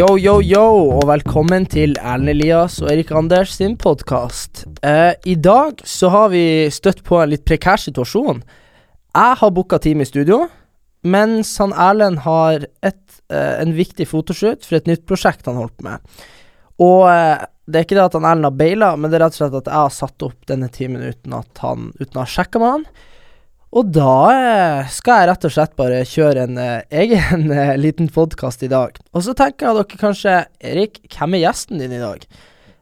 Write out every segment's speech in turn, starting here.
Yo, yo, yo, og velkommen til Erlend Elias og Erik Anders sin podkast. Eh, I dag så har vi støtt på en litt prekær situasjon. Jeg har booka time i studio, mens han Erlend har et, eh, en viktig fotoshoot for et nytt prosjekt han holdt på med. Og eh, det er ikke det at han Erlend har baila, men det er rett og slett at jeg har satt opp denne timen uten at han Uten å ha sjekka med han. Og da eh, skal jeg rett og slett bare kjøre en eh, egen eh, liten podkast i dag. Og så tenker jeg dere kanskje Erik, hvem er gjesten din i dag?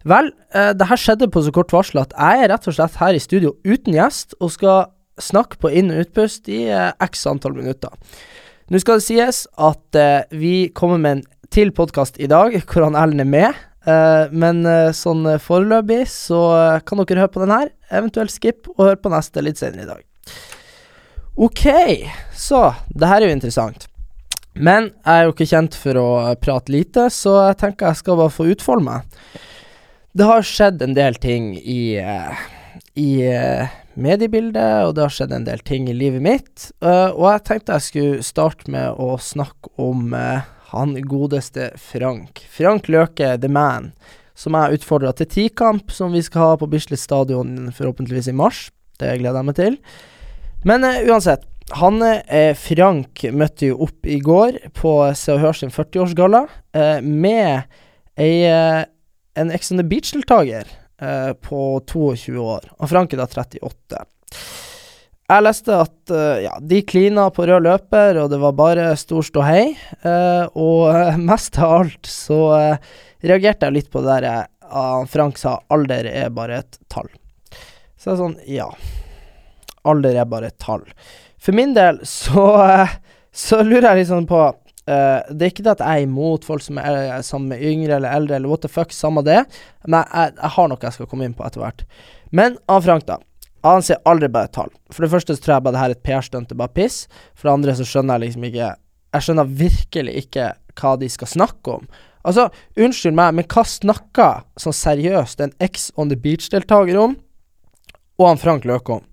Vel, det her skjedde på så kort varsel at jeg er rett og slett her i studio uten gjest, og skal snakke på inn- og utpust i x antall minutter. Nå skal det sies at vi kommer med en til podkast i dag, hvor han Erlend er med. Men sånn foreløpig så kan dere høre på den her, eventuelt skip, og høre på neste litt senere i dag. Ok, så det her er jo interessant. Men jeg er jo ikke kjent for å prate lite, så jeg tenker jeg skal bare få utfolde meg. Det har skjedd en del ting i, eh, i eh, mediebildet, og det har skjedd en del ting i livet mitt. eh, og jeg tenkte jeg skulle starte med å snakke om han godeste Frank. Frank Løke, the man, som jeg utfordra til tikamp, som vi skal ha på Bislett stadion forhåpentligvis i mars. Det gleder jeg meg til. Men eh, uansett, han eh, Frank møtte jo opp i går på Se og Hør sin 40-årsgalla eh, med ei, eh, en Ex on the Beach-deltaker eh, på 22 år. Og Frank er da 38. Jeg leste at eh, ja, de klina på rød løper, og det var bare stor ståhei. og mest av alt så reagerte jeg litt på det der Frank sa alder er bare et tall. Så jeg er sånn, ja alder er bare et tall. For min del så, så lurer jeg sånn på Uh, Det er ikke det at jeg er imot folk som er med yngre eller eldre, eller what the fuck, samme det, men jeg, jeg har noe jeg skal komme inn på etter hvert. Men han Frank, da. Han sier aldri bare et tall. For det første så tror jeg bare det her er et PR-stunt, det er bare piss. For det andre så skjønner jeg liksom ikke Jeg skjønner virkelig ikke hva de skal snakke om. Altså, unnskyld meg, men hva snakker sånn seriøst en Ex on the Beach-deltaker om, og han Frank Løke om?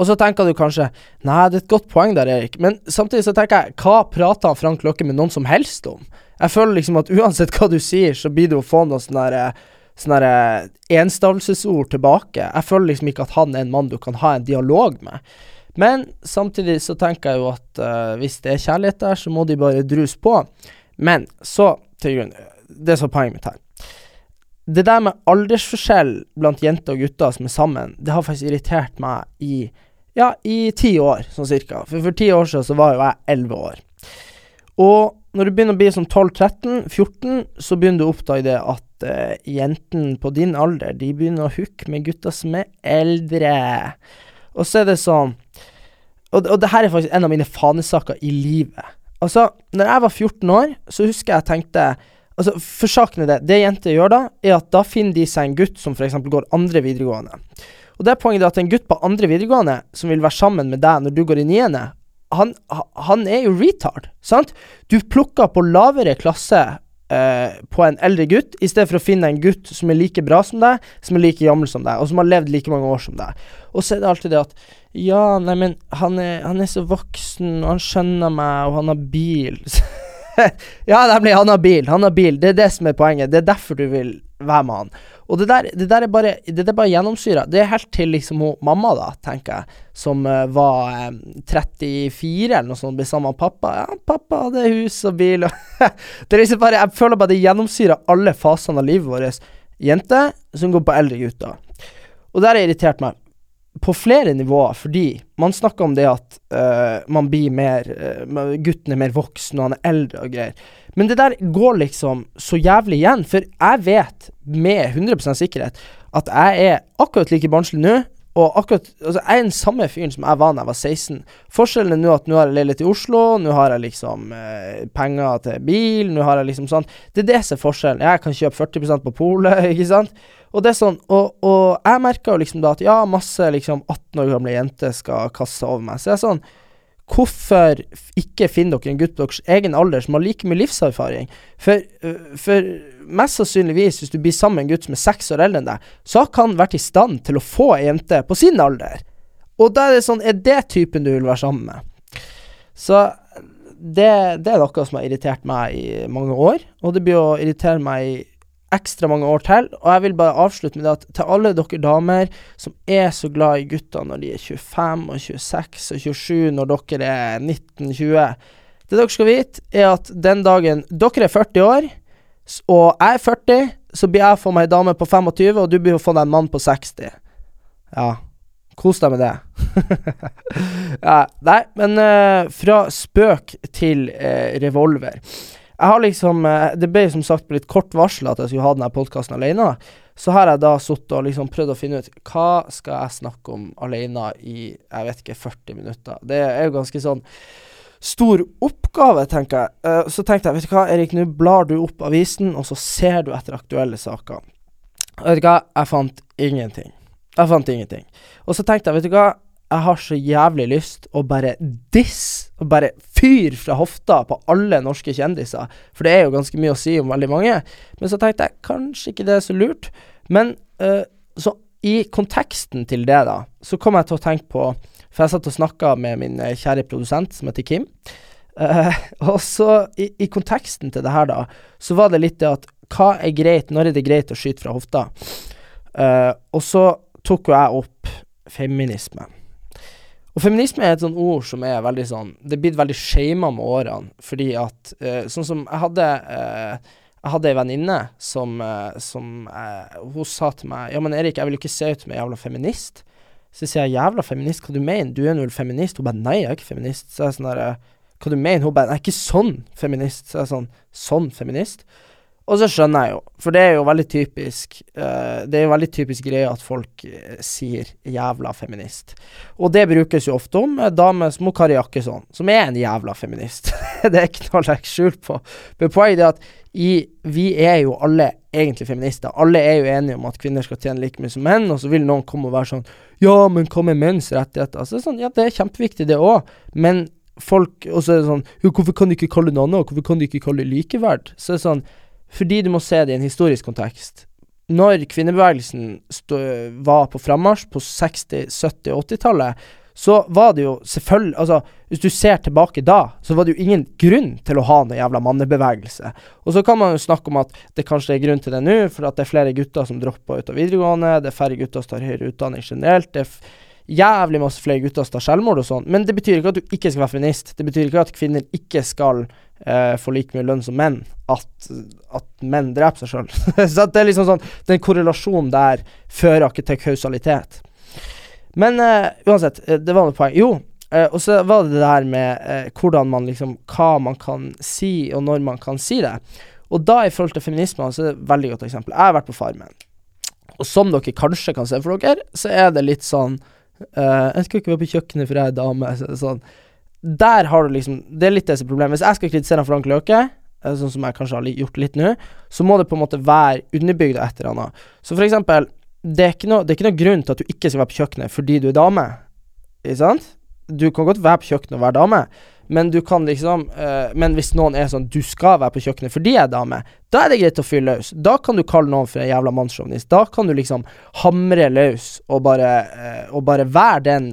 Og så tenker du kanskje Nei, det er et godt poeng der, Erik. Men samtidig så tenker jeg Hva prater Frank Løkke med noen som helst om? Jeg føler liksom at uansett hva du sier, så blir du å få noe sånn derre Sånne der enstavelsesord tilbake. Jeg føler liksom ikke at han er en mann du kan ha en dialog med. Men samtidig så tenker jeg jo at uh, hvis det er kjærlighet der, så må de bare drus på. Men så til grunn Det er poenget mitt her. Det der med aldersforskjell blant jenter og gutter som er sammen, det har faktisk irritert meg i ja, i ti år, sånn cirka. For for ti år siden så var jo jeg elleve år. Og når du begynner å bli sånn 12-13-14, så begynner du å oppdage det at uh, jentene på din alder, de begynner å hooke med gutter som er eldre. Og så er det sånn Og, og det her er faktisk en av mine fanesaker i livet. Altså, når jeg var 14 år, så husker jeg tenkte Altså, for saken er det, det jenter gjør da, er at da finner de seg en gutt som f.eks. går andre videregående. Og det er poenget at en gutt på andre videregående som vil være sammen med deg når du går i niende, han, han er jo retard, sant? Du plukker på lavere klasse eh, på en eldre gutt, i stedet for å finne en gutt som er like bra som deg, som er like gammel som deg, og som har levd like mange år som deg. Og så er det alltid det at Ja, nei, men han han er så voksen, og han skjønner meg, og han har bil. ja, nemlig, han har bil. Han har bil. Det er det som er poenget. Det er derfor du vil være med han. Og det der, det der er bare Det er bare gjennomsyra. Det er helt til liksom hun mamma, da, tenker jeg, som uh, var um, 34 eller noe sånt, ble sammen med pappa. Ja, pappa hadde hus og bil og Det er liksom bare Jeg føler bare det gjennomsyrer alle fasene av livet vårt. Jenter som går på eldre gutter. Og det har irritert meg på flere nivåer, fordi man snakker om det at uh, man blir mer uh, Gutten er mer voksen, og han er eldre og greier. Men det der går liksom så jævlig igjen, for jeg vet med 100% sikkerhet at jeg er akkurat like barnslig nå. Og akkurat Altså, jeg er den samme fyren som jeg var da jeg var 16. Forskjellen er nå at nå har jeg leilighet i Oslo, nå har jeg liksom eh, penger til bil, nå har jeg liksom sånn Det er det som er forskjellen. Jeg kan kjøpe 40% på polet, ikke sant? Og det er sånn Og, og jeg merker jo liksom da at ja, masse liksom 18 år gamle jenter skal kaste over meg. Så jeg er sånn Hvorfor ikke finner dere en gutt på deres egen alder som har like mye livserfaring? For, øh, for mest sannsynligvis, hvis du blir sammen med en gutt som er seks år eldre enn deg, så har han vært i stand til å få ei jente på sin alder. Og da er det sånn Er det typen du vil være sammen med? Så det, det er noe som har irritert meg i mange år, og det blir å irritere meg i ekstra mange år til. Og jeg vil bare avslutte med det at til alle dere damer som er så glad i gutter når de er 25 og 26 og 27, når dere er 19-20 Det dere skal vite, er at den dagen dere er 40 år, og jeg er 40, så blir jeg få meg ei dame på 25, og du blir å få deg en mann på 60. Ja. Kos deg med det. ja, nei, men uh, fra spøk til uh, revolver. Jeg har liksom eh, Det ble som sagt på litt kort varsel at jeg skulle ha denne podkasten alene. Så har jeg da sittet og liksom prøvd å finne ut hva skal jeg snakke om alene i jeg vet ikke 40 minutter. Det er jo ganske sånn stor oppgave, tenker jeg. Eh, så tenkte jeg, vet du hva, Erik, nå blar du opp avisen, og så ser du etter aktuelle saker. Vet du hva, jeg fant ingenting. Jeg fant ingenting. Og så tenkte jeg, vet du hva, jeg har så jævlig lyst å bare diss, og bare fyr fra hofta på alle norske kjendiser. For det er jo ganske mye å si om veldig mange. Men så tenkte jeg, kanskje ikke det er så lurt. Men uh, så i konteksten til det, da, så kom jeg til å tenke på For jeg satt og snakka med min eh, kjære produsent, som heter Kim. Uh, og så, i, i konteksten til det her, da, så var det litt det at hva er greit, når er det greit å skyte fra hofta? Uh, og så tok jo jeg opp feminisme. Og feminisme er et sånt ord som er veldig sånn Det er blitt veldig shama med årene, fordi at uh, Sånn som jeg hadde uh, Jeg hadde ei venninne som, uh, som Hun sa til meg Ja, men Erik, jeg vil ikke se ut som en jævla feminist. Så sier jeg jævla feminist, hva du mener? Du er nå feminist? Hun bare nei, jeg er ikke feminist. Så jeg er sånn der Hva du mener? Hun bare nei, ikke sånn feminist. Så jeg er sånn Sånn feminist? Og så skjønner jeg jo, for det er jo veldig typisk uh, Det er jo veldig typisk greie at folk uh, sier 'jævla feminist'. Og det brukes jo ofte om uh, damer som Kari Jakkesson, som er en jævla feminist. det er ikke noe å legge skjul på. Men poenget er at i, vi er jo alle egentlig feminister. Alle er jo enige om at kvinner skal tjene like mye som menn, og så vil noen komme og være sånn 'Ja, men hva med menns rettigheter?' Er sånn, ja, det er kjempeviktig, det òg, men folk Og så er det sånn «Jo, 'Hvorfor kan du ikke kalle det noe annet? Hvorfor kan du ikke kalle det likeverd?' Så det er sånn fordi du må se det i en historisk kontekst. Når kvinnebevegelsen var på frammarsj på 60-, 70- og 80-tallet, så var det jo selvfølgelig Altså, hvis du ser tilbake da, så var det jo ingen grunn til å ha noen jævla mannebevegelse. Og så kan man jo snakke om at det kanskje er grunn til det nå, for at det er flere gutter som dropper ut av videregående, det er færre gutter som tar høyere utdanning generelt. det er jævlig masse flere gutter som tar selvmord og sånn, men det betyr ikke at du ikke skal være feminist. Det betyr ikke at kvinner ikke skal eh, får like mye lønn som menn. At, at menn dreper seg sjøl. så det er liksom sånn Den korrelasjonen der fører ikke til kausalitet. Men eh, uansett, eh, det var noe poeng. Jo, eh, og så var det det her med eh, hvordan man liksom Hva man kan si, og når man kan si det. Og da i forhold til feminisme, så er det et veldig godt eksempel. Jeg har vært på Farmen. Og som dere kanskje kan se for dere, så er det litt sånn Uh, Jeg skal ikke være på kjøkkenet, for jeg er dame. Så, sånn. Der har du liksom Det er litt det som er problemet. Hvis jeg skal kritisere Frank Løke, eh, sånn som jeg kanskje har gjort litt nå, så må det på en måte være underbygd av et eller annet. Så for eksempel, det er, ikke noe, er ikke noe grunn til at du ikke skal være på kjøkkenet fordi du er dame. Ikke sant? Du kan godt være på kjøkkenet og være dame, men du kan liksom eh, Men hvis noen er sånn Du skal være på kjøkkenet fordi jeg er dame, da er det greit å fyre løs. Da kan du kalle noen for en jævla mannssjåvinist. Da kan du liksom hamre løs og bare, eh, og bare være den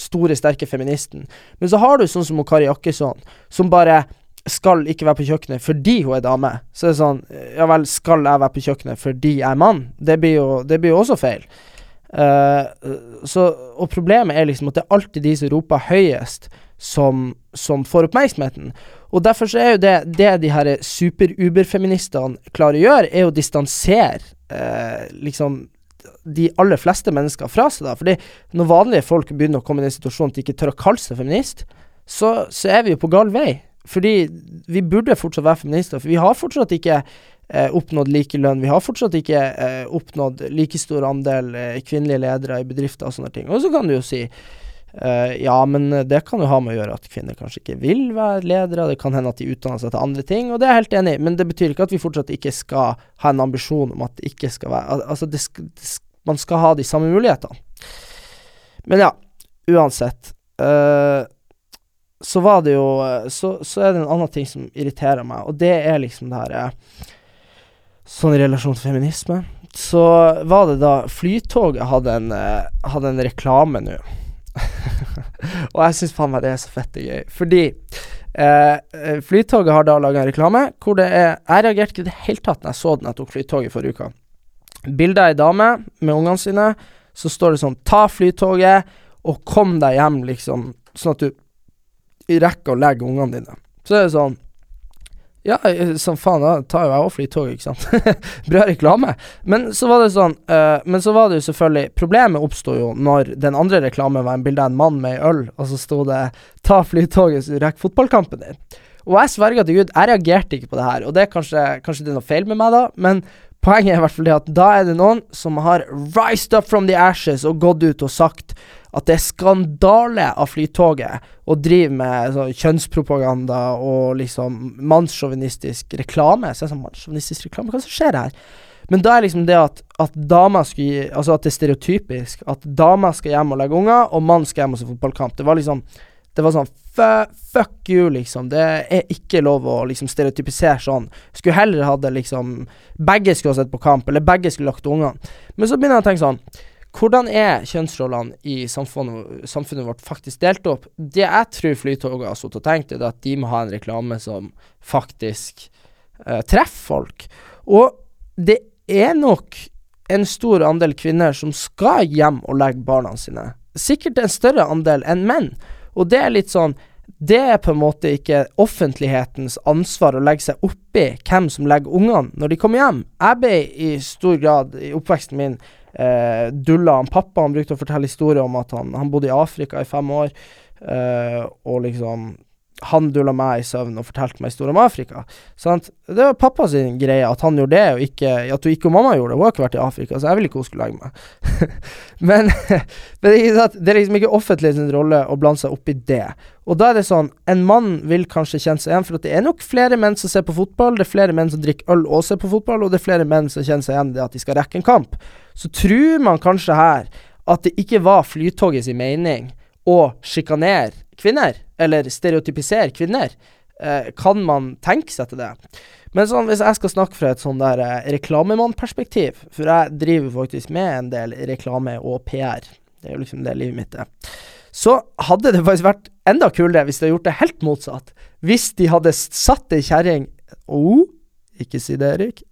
store, sterke feministen. Men så har du sånn som Kari Jakkesson, som bare skal ikke være på kjøkkenet fordi hun er dame. Så det er sånn Ja vel, skal jeg være på kjøkkenet fordi jeg er mann? Det blir jo, det blir jo også feil. Uh, så, og problemet er liksom at det er alltid de som roper høyest, som, som får oppmerksomheten. Og derfor så er jo det det de her super-uber-feministene klarer å gjøre, er å distansere uh, liksom de aller fleste mennesker fra seg, da. Fordi når vanlige folk begynner å komme i den situasjonen at de ikke tør å kalle seg feminist, så, så er vi jo på gal vei. Fordi vi burde fortsatt være feminister, for vi har fortsatt ikke eh, oppnådd likelønn. Vi har fortsatt ikke eh, oppnådd like stor andel eh, kvinnelige ledere i bedrifter og sånne ting. Og så kan du jo si Eh, ja, men det kan jo ha med å gjøre at kvinner kanskje ikke vil være ledere. Det kan hende at de utdanner seg til andre ting, og det er jeg helt enig i. Men det betyr ikke at vi fortsatt ikke skal ha en ambisjon om at det ikke skal være al- Altså, det det man skal ha de samme mulighetene. Men ja, uansett. Uh, så var det jo eh, så, så er det en annen ting som irriterer meg, og det er liksom det her eh, Sånn i relasjon til feminisme. Så var det da Flytoget hadde en, eh, hadde en reklame nå. og jeg syns faen meg det er så fette gøy. Fordi eh, eh, Flytoget har da laga en reklame hvor det er Jeg reagerte ikke i det hele tatt når jeg så den jeg tok Flytoget forrige uke. Bilde av ei dame med ungene sine. Så står det sånn Ta Flytoget og kom deg hjem, liksom. Sånn at du rekker å legge ungene dine. Så er det sånn Ja, eh, som faen, da tar jo jeg òg Flytoget, ikke sant. Bra reklame. Men så var det sånn uh, Men så var det jo selvfølgelig Problemet oppsto jo når den andre reklamen var en bilde av en mann med ei øl, og så sto det 'Ta Flytoget så du rekker fotballkampen din'. Og jeg sverger til Gud, jeg reagerte ikke på det her. Og det er kanskje, kanskje det er noe feil med meg, da, men poenget er i hvert fall det at da er det noen som har rised up from the ashes og gått ut og sagt at det er skandale av Flytoget å drive med så, kjønnspropaganda og liksom mannssjåvinistisk reklame. Så jeg sånn, mannssjåvinistisk reklame, hva er det som skjer her? Men da er liksom det at, at damer skal gi Altså at det er stereotypisk. At damer skal hjem og legge unger, og mann skal hjem og se fotballkamp. Det var liksom Det var sånn Fuck you, liksom. Det er ikke lov å liksom stereotypisere sånn. Skulle heller hatt det liksom Begge skulle ha sett på kamp, eller begge skulle lagt ungene. Men så begynner jeg å tenke sånn hvordan er kjønnsrollene i samfunnet, samfunnet vårt faktisk delt opp? Det jeg tror Flytoget har sittet og tenkt, er at de må ha en reklame som faktisk uh, treffer folk. Og det er nok en stor andel kvinner som skal hjem og legge barna sine. Sikkert en større andel enn menn. Og det er litt sånn Det er på en måte ikke offentlighetens ansvar å legge seg oppi hvem som legger ungene når de kommer hjem. Jeg ble i stor grad i oppveksten min eh, dulla han pappa. Han brukte å fortelle historier om at han, han bodde i Afrika i fem år, eh, og liksom han dulla meg i søvn og fortalte meg historier om Afrika. Sant? Det var pappa sin greie at han gjorde det, og ikke at hun ikke og mamma gjorde det. Hun har ikke vært i Afrika, så jeg ville ikke hun skulle legge meg. men, men det, er liksom ikke offentlig sin rolle å blande seg opp i det. Og da er det sånn, en mann vil kanskje kjenne seg igjen, for at det er nok flere menn som ser på fotball, det er flere menn som drikker øl og ser på fotball, og det er flere menn som kjenner seg igjen det at de skal rekke en kamp. Så tror man kanskje her at det ikke var Flytoget sin mening å sjikanere kvinner, eller stereotypisere kvinner. Eh, kan man tenke seg til det? Men sånn, hvis jeg skal snakke fra et sånn der eh, reklamemannperspektiv, for jeg driver faktisk med en del reklame og PR, det er jo liksom det livet mitt er, så hadde det faktisk vært enda kulere hvis de hadde gjort det helt motsatt. Hvis de hadde satt ei kjerring oh, ikke si det, Erik.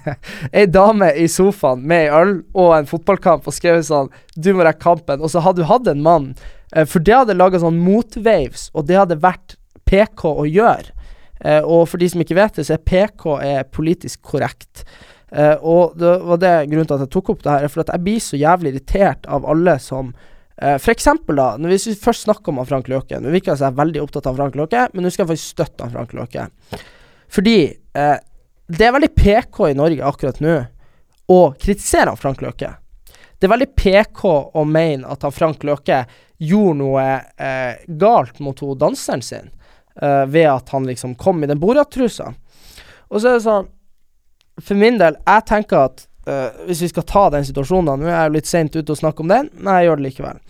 ei dame i sofaen med ei øl og en fotballkamp og skrevet sånn 'Du må rekke kampen', og så hadde hun hatt en mann. Eh, for det hadde laga sånn motwaves, og det hadde vært PK å gjøre. Eh, og for de som ikke vet det, så er PK er politisk korrekt. Eh, og det var det grunnen til at jeg tok opp det her, er for at jeg blir så jævlig irritert av alle som For eksempel, da, når vi først snakker om Frank Løke Nå virker jeg veldig opptatt av Frank Løke, men nå skal jeg faktisk støtte Frank Løke. Fordi eh, det er veldig PK i Norge akkurat nå å kritisere Frank Løke. Det er veldig PK å mene at han Frank Løke gjorde noe eh, galt mot ho danseren sin, eh, ved at han liksom kom i den Borat-trusa. Og så er det sånn For min del, jeg tenker at eh, hvis vi skal ta den situasjonen Nå er jeg litt seint ute å snakke om den, men jeg gjør det likevel.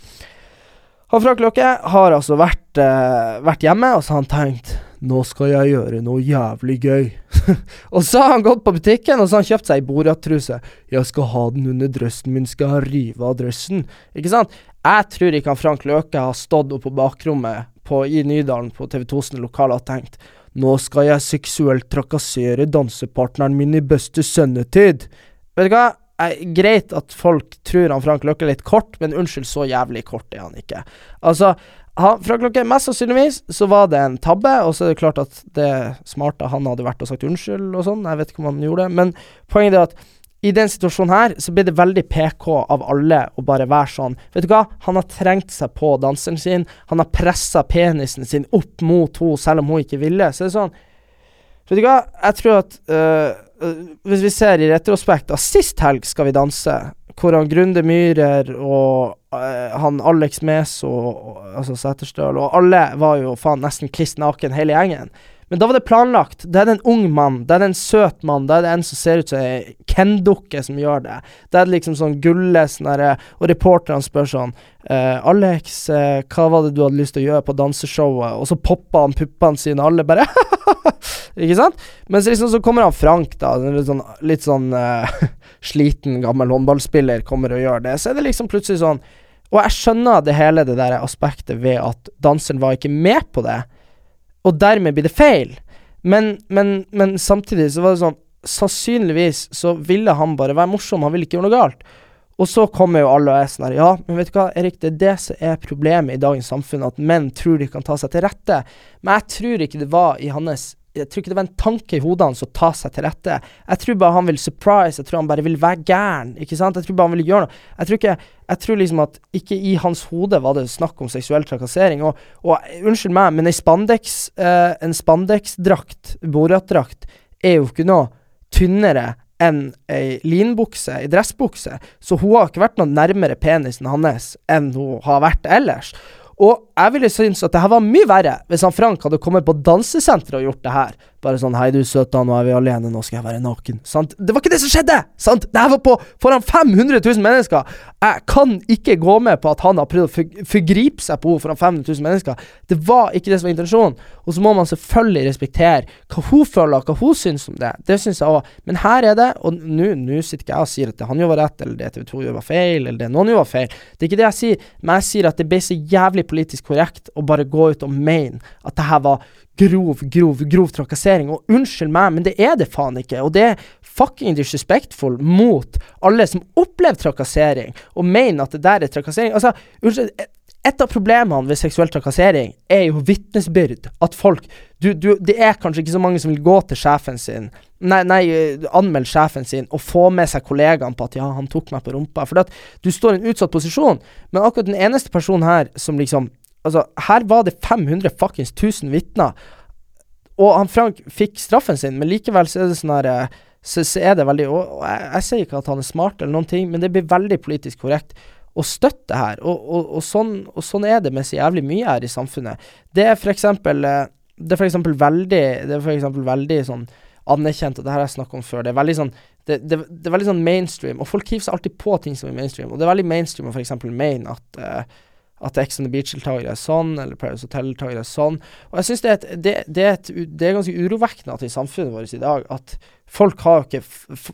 Han Frank Løkke har altså vært, eh, vært hjemme, og så har han tenkt Nå skal jeg gjøre noe jævlig gøy. og så har han gått på butikken, og så har han kjøpt seg ei Borat-truse. Jeg skal ha den under drøssen min, skal jeg rive av drøssen. Ikke sant? Jeg tror ikke han Frank Løke har stått oppe på bakrommet på, i Nydalen på TV 2 sine lokaler og tenkt Nå skal jeg seksuelt trakassere dansepartneren min i beste sønnetid'. Vet du hva? Greit at folk tror han Frank Løkke er litt kort, men unnskyld, så jævlig kort er han ikke. Altså, han, fra Løkke, mest sannsynligvis så var det en tabbe, og så er det klart at det smarte han hadde vært og sagt unnskyld og sånn, jeg vet ikke om han gjorde det, men poenget er at i den situasjonen her, så blir det veldig PK av alle å bare være sånn. Vet du hva, han har trengt seg på danseren sin, han har pressa penisen sin opp mot henne selv om hun ikke ville. Så det er sånn Vet du hva, jeg tror at øh, Hvis vi ser i retrospekt, da sist helg Skal vi danse, hvor han Grunde Myhrer og uh, han Alex Meso, altså Setterstøl og alle var jo faen nesten kliss naken, hele gjengen. Men da var det planlagt. Det er det en ung mann, det er det en søt mann, det er det en som ser ut som ei Ken-dukke som gjør det. Det er liksom sånn gulle sånn Og reporterne spør sånn eh, Alex, eh, hva var det du hadde lyst til å gjøre på danseshowet? Og så popper han puppene sine, alle bare Ikke sant? Mens liksom så kommer han Frank, da, litt sånn, litt sånn eh, sliten gammel håndballspiller, kommer og gjør det. Så er det liksom plutselig sånn Og jeg skjønner det hele det der aspektet ved at danseren var ikke med på det og dermed blir det feil. Men, men, men, samtidig så var det sånn Sannsynligvis så ville han bare være morsom, han ville ikke gjøre noe galt. Og så kommer jo alle og er sånn her Ja, men vet du hva, Erik, det er det som er problemet i dagens samfunn, at menn tror de kan ta seg til rette. Men jeg tror ikke det var i hans jeg tror ikke det var en tanke i hodet hans å ta seg til rette. Jeg tror bare han vil surprise, jeg tror han bare vil være gæren. Ikke sant? Jeg tror bare han vil gjøre noe. Jeg tror ikke Jeg tror liksom at ikke i hans hode var det snakk om seksuell trakassering. Og, og unnskyld meg, men ei spandex, eh, en Borat-drakt, er jo ikke noe tynnere enn ei linbukse, ei dressbukse. Så hun har ikke vært noe nærmere penisen hans enn hun har vært ellers. Og jeg ville synes at det her var mye verre hvis han Frank hadde kommet på dansesenteret og gjort det her. Bare sånn 'Hei, du søta, nå er vi alene, nå skal jeg være naken'. Sant? Det var ikke det som skjedde! Sant? Det her var på foran 500 000 mennesker. Jeg kan ikke gå med på at han har prøvd å forgripe seg på henne foran 500 000 mennesker. Det var ikke det som var intensjonen. Og så må man selvfølgelig respektere hva hun føler, hva hun syns om det. Det syns jeg òg. Men her er det, og nå sitter ikke jeg og sier at det han gjorde var rett, eller det TV 2 gjorde var feil, eller det noen gjorde var feil. Det er ikke det jeg sier, men jeg sier at det ble så jævlig politisk korrekt å bare gå ut og mene at det her var grov, grov, grov trakassering. Og unnskyld meg, men det er det faen ikke. Og det er fucking disrespectful mot alle som opplever trakassering, og mener at det der er trakassering. Altså, unnskyld. Et av problemene ved seksuell trakassering er jo vitnesbyrd. At folk du, du, Det er kanskje ikke så mange som vil gå til sjefen sin Nei, nei anmelde sjefen sin og få med seg kollegaene på at 'ja, han tok meg på rumpa'. For du står i en utsatt posisjon. Men akkurat den eneste personen her som liksom Altså, her var det 500 fuckings 1000 vitner, og han Frank fikk straffen sin, men likevel så er det sånn her eh, så, så, er det veldig Og, jeg, jeg, sier ikke at han er smart eller noen ting, men det blir veldig politisk korrekt å støtte her. Og, og, og sånn, sånn, er det med så jævlig mye her i samfunnet. Det er for eksempel eh, Det er for eksempel veldig Det er for eksempel veldig sånn anerkjent, og det her har jeg snakket om før. Det er veldig sånn det, det, det, er veldig sånn mainstream, og folk hiver seg alltid på ting som er mainstream. Og det er veldig mainstream å f.eks. mene at uh, at Ex on the Beach-deltakere er sånn, eller Paris Hotel-deltakere er sånn. Og jeg syns det, det, det, det, er ganske urovekkende at i samfunnet vårt i dag at folk har ikke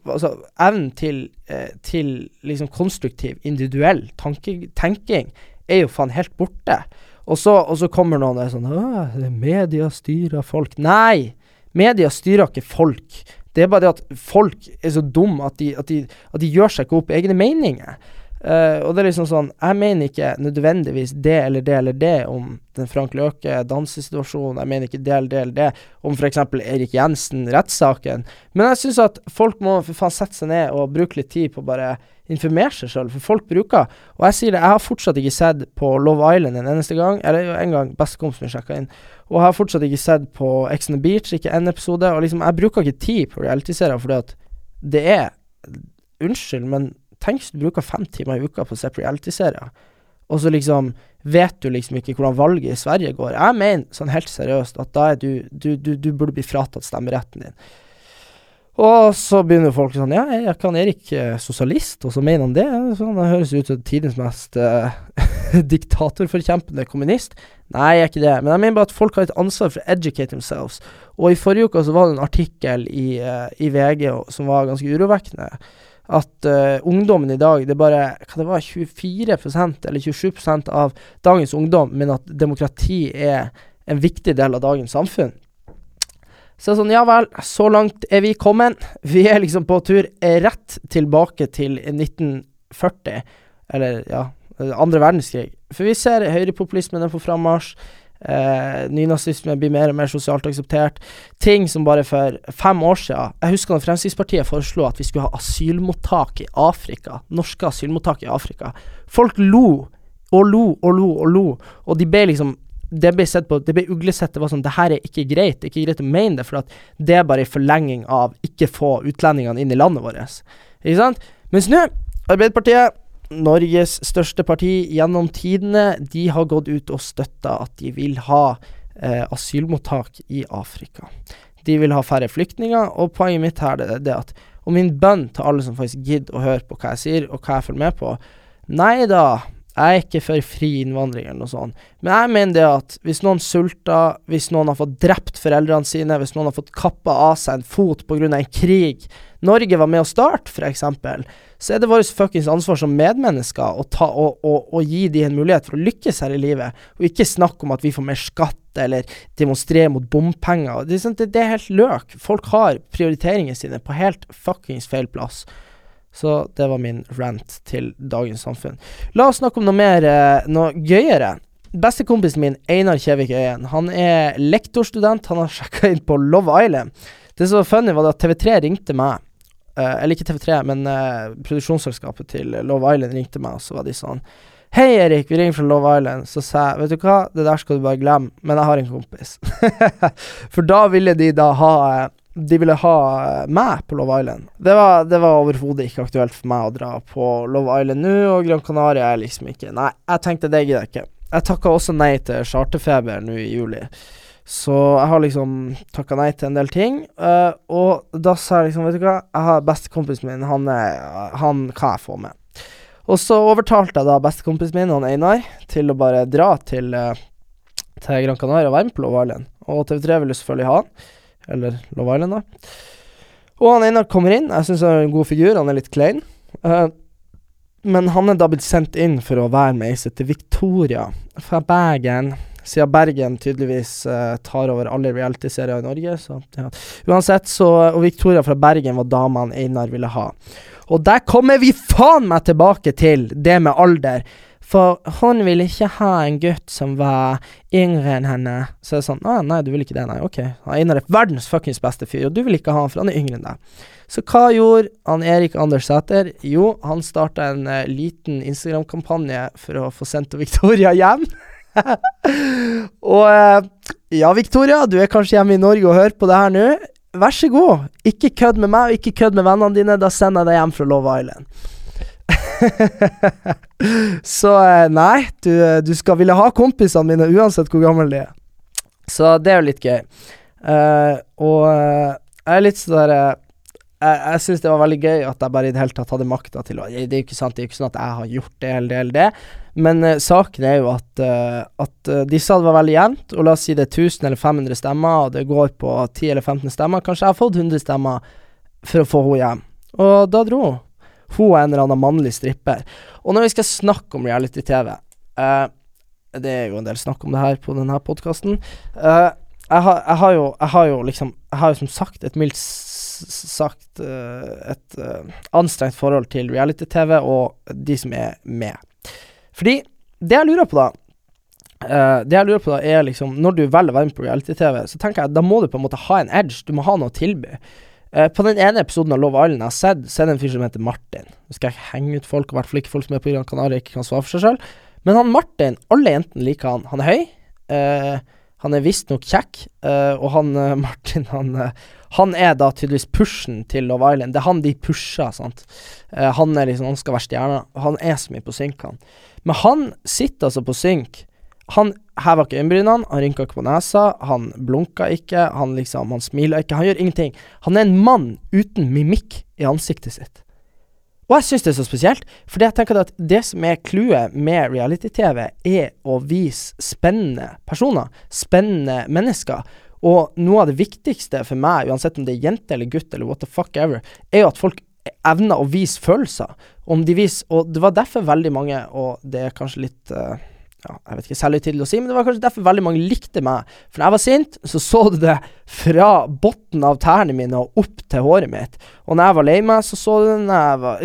altså, evnen til, eh, til liksom konstruktiv, individuell tanke, tenking er jo faen helt borte. Og så, og så kommer noen og er sånn Media styrer folk. Nei! Media styrer ikke folk. Det er bare det at folk er så dumme at de, at at de gjør seg ikke opp egne meninger. Uh, og det er liksom sånn Jeg mener ikke nødvendigvis det eller det eller det om den Frank Løke dansesituasjonen. Jeg mener ikke det eller det eller det om f.eks. Erik Jensen, rettssaken. Men jeg syns at folk må for faen sette seg ned og bruke litt tid på bare informere seg sjøl, for folk bruker Og jeg sier det, jeg har fortsatt ikke sett på Love Island en eneste gang. Eller en gang bestekompisen min sjekka inn. Og jeg har fortsatt ikke sett på Ex on the Beach, ikke en episode. Og liksom, jeg bruker ikke tid på realityserier fordi at det er Unnskyld, men Tenk hvis du bruker fem timer i uka på å se på reality-serier, og så liksom vet du liksom ikke hvordan valget i Sverige går. Jeg mener sånn helt seriøst at da er du Du, du, du burde bli fratatt stemmeretten din. Og så begynner folk sånn Ja, jeg kan Erik eh, sosialist? Og så mener han det. Sånn, det høres ut som tidens mest uh, diktatorforkjempende kommunist. Nei, jeg er ikke det. Men jeg mener bare at folk har et ansvar for å educate themselves. Og i forrige uke så var det en artikkel i, uh, i VG som var ganske urovekkende at uh, ungdommen i dag Det er bare hva det var, 24% eller 27% av dagens ungdom men at demokrati er en viktig del av dagens samfunn. Så sånn, ja vel, så langt er vi kommet. Vi er liksom på tur rett tilbake til 1940, eller ja, andre verdenskrig. For vi ser høyrepopulismen er på frammarsj. Eh, nynazisme blir mer og mer sosialt akseptert. Ting som bare for fem år siden Jeg husker da Fremskrittspartiet foreslo at vi skulle ha asylmottak i Afrika. Norske asylmottak i Afrika. Folk lo og lo og lo og lo, og de ble liksom det ble sett på, det ble uglesett. Det var sånn Det her er ikke greit. Det er ikke greit å mene det, for at det er bare en forlenging av ikke få utlendingene inn i landet vårt. Ikke sant? Mens nå Arbeiderpartiet, Norges største parti gjennom tidene, de har gått ut og støtta at de vil ha eh, asylmottak i Afrika. De vil ha færre flyktninger, og poenget mitt her er det at Og min bønn til alle som faktisk gidder å høre på hva jeg sier, og hva jeg følger med på Nei da, jeg er ikke for fri innvandring eller noe sånt. Men jeg mener det at hvis noen sulter, hvis noen har fått drept foreldrene sine, hvis noen har fått kappa av seg en fot pga. en krig Norge var med å starte, f.eks., så er det vårt fuckings ansvar som medmennesker å, ta, å, å, å, gi de en mulighet for å lykkes her i livet, og ikke snakke om at vi får mer skatt eller demonstrere mot bompenger. Det, det, det er helt løk. Folk har prioriteringene sine på helt fuckings feil plass. Så det var min rant til dagens samfunn. La oss snakke om noe mer, eh, noe gøyere. Bestekompisen min, Einar Kjevik Øyen, han er lektorstudent. Han har sjekka inn på Love Island. Det som var funny, var at TV3 ringte meg Uh, eller ikke TV3, men uh, produksjonsselskapet til Love Island ringte meg, og så var de sånn Hei, Erik, vi ringer fra Love Island. Så sa jeg, vet du hva, det der skal du bare glemme, men jeg har en kompis. For da ville de da ha De ville ha meg på Love Island. Det var, var overhodet ikke aktuelt for meg å dra på Love Island nå, og Gran Canaria er liksom ikke Nei, jeg tenkte det gidder jeg ikke. Jeg takka også nei til charterfeber nå i juli. Så jeg har liksom takka nei til en del ting. Uh, og da sa jeg liksom, vet du hva, jeg har bestekompisen min, han, er, han kan jeg få med. Og så overtalte jeg da bestekompisen min, han Einar, til å bare dra til, uh, til Gran Canaria og være med på Love Island. Og TV3 ville selvfølgelig ha han. Eller Love Island, da. Og han Einar kommer inn. Jeg syns han er en god figur. Han er litt klein. Uh, men han er da blitt sendt inn for å være med ei som Victoria fra Bergen siden Bergen tydeligvis uh, tar over alle realityserier i Norge. Så, ja. Uansett, så Og Victoria fra Bergen var dama Einar ville ha. Og der kommer vi faen meg tilbake til det med alder. For hun ville ikke ha en gutt som var yngre enn henne. Så det er sånn Å nei, du vil ikke det, nei. Ok. Einar er verdens fuckings beste fyr, og du vil ikke ha han, for han er yngre enn deg. Så hva gjorde han Erik Anders Sæter? Jo, han starta en uh, liten Instagram-kampanje for å få sendt Victoria hjem. og eh, ja, Victoria, du er kanskje hjemme i Norge og hører på det her nå. Vær så god, ikke kødd med meg, og ikke kødd med vennene dine. Da sender jeg deg hjem fra Love Island. så eh, nei, du, du, skal ville ha kompisene mine uansett hvor gammel de er. Så det er jo litt gøy. Uh, og jeg er litt sånn derre jeg, jeg syns det var veldig gøy at jeg bare i det hele tatt hadde makta til å Det er jo ikke sant, det er jo ikke sånn at jeg har gjort det eller det eller det, men uh, saken er jo at, uh, at uh, de sa det veldig jevnt, og la oss si det er 1000 eller 500 stemmer, og det går på 10 eller 15 stemmer. Kanskje jeg har fått 100 stemmer for å få henne hjem. Og da dro hun. Hun er en eller annen mannlig stripper. Og når vi skal snakke om reality-TV Det er jo en del snakk om det her på denne podkasten. Jeg, jeg, jeg har jo liksom Jeg har jo som sagt et mildt sagt uh, et uh, anstrengt forhold til reality-TV og de som er med. Fordi det jeg lurer på, da uh, Det jeg lurer på da er liksom Når du velger å være med på reality-TV, så tenker jeg da må du på en måte ha en edge. Du må ha noe å tilby. på den ene episoden av Love Island jeg har sett, så er det en fyr som heter Martin. Nå skal jeg henge ut folk, i hvert fall ikke folk som er på Gran Canaria ikke kan svare for seg sjøl. Men han Martin, alle jentene liker han. Han er høy. han er visstnok kjekk, og han Martin, han han er da tydeligvis pushen til Love Island. Det er han de pusher, sant. Eh, han er liksom, han skal være stjerna. Han er så mye på synk, han. Men han sitter altså på synk. Han heva ikke øyenbrynene, han rynka ikke på nesa, han blunka ikke, han liksom, han smila ikke, han gjør ingenting. Han er en mann uten mimikk i ansiktet sitt. Og jeg syns det er så spesielt, for jeg tenker at det som er clouet med reality-TV, er å vise spennende personer, spennende mennesker. Og noe av det viktigste for meg, uansett om det er jente eller gutt eller what the fuck ever, er jo at folk evner å vise følelser. Om de viser Og det var derfor veldig mange, og det er kanskje litt uh, ja, jeg vet ikke selvhøytidelig å si, men det var kanskje derfor veldig mange likte meg. For når jeg var sint, så så du det fra bunnen av tærne mine og opp til håret mitt. Og når jeg var lei meg, så så du det når jeg var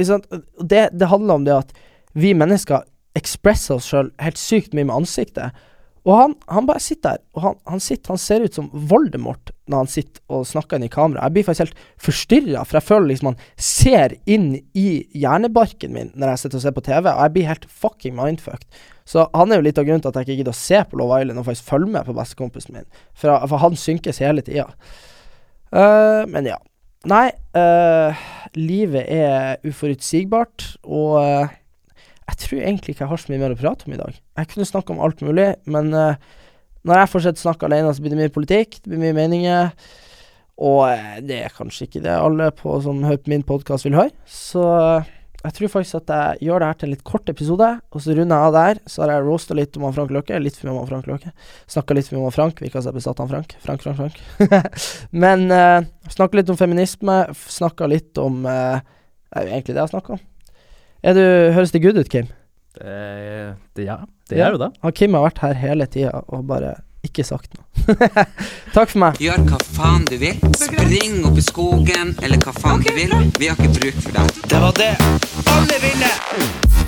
Det, det handler om det at vi mennesker ekspresser oss sjøl helt sykt mye med ansiktet. Og han, han, bare sitter der, og han, han, sitter, han ser ut som Voldemort når han sitter og snakker inn i kamera. Jeg blir faktisk helt forstyrra, for jeg føler liksom han ser inn i hjernebarken min når jeg sitter og ser på TV, og jeg blir helt fucking mindfucked. Så han er jo litt av grunnen til at jeg ikke gidder å se på Love Island og faktisk følge med på bestekompisen min, for, for han synkes hele tida. Uh, men ja. Nei, uh, livet er uforutsigbart, og eh, jeg tror egentlig ikke jeg har så mye mer å prate om i dag. Jeg kunne snakke om alt mulig, men uh, når jeg fortsetter å snakke alene, så blir det mye politikk, det blir mye meninger. Og uh, det er kanskje ikke det alle på, som hører på min podkast vil høre. Så uh, jeg tror faktisk at jeg gjør det her til en litt kort episode, og så runder jeg av der. Så har jeg roasta litt om han Frank Løkke. Litt for mye om han Frank Løkke. Snakka litt for mye om han Frank. Virka som jeg besatt han Frank. Frank, Frank, Frank. Men uh, snakka litt om feminisme. Snakka litt om uh, Det er jo egentlig det jeg snakker om. Er du, høres det good ut, Kim? Det, det, ja, det Ja. er jo det. Han Kim har vært her hele tida og bare ikke sagt noe. Takk for meg. Gjør hva faen du vil. Spring opp i skogen, eller hva faen du vil. Vi har ikke bruk for deg. Det var det. Alle vinner!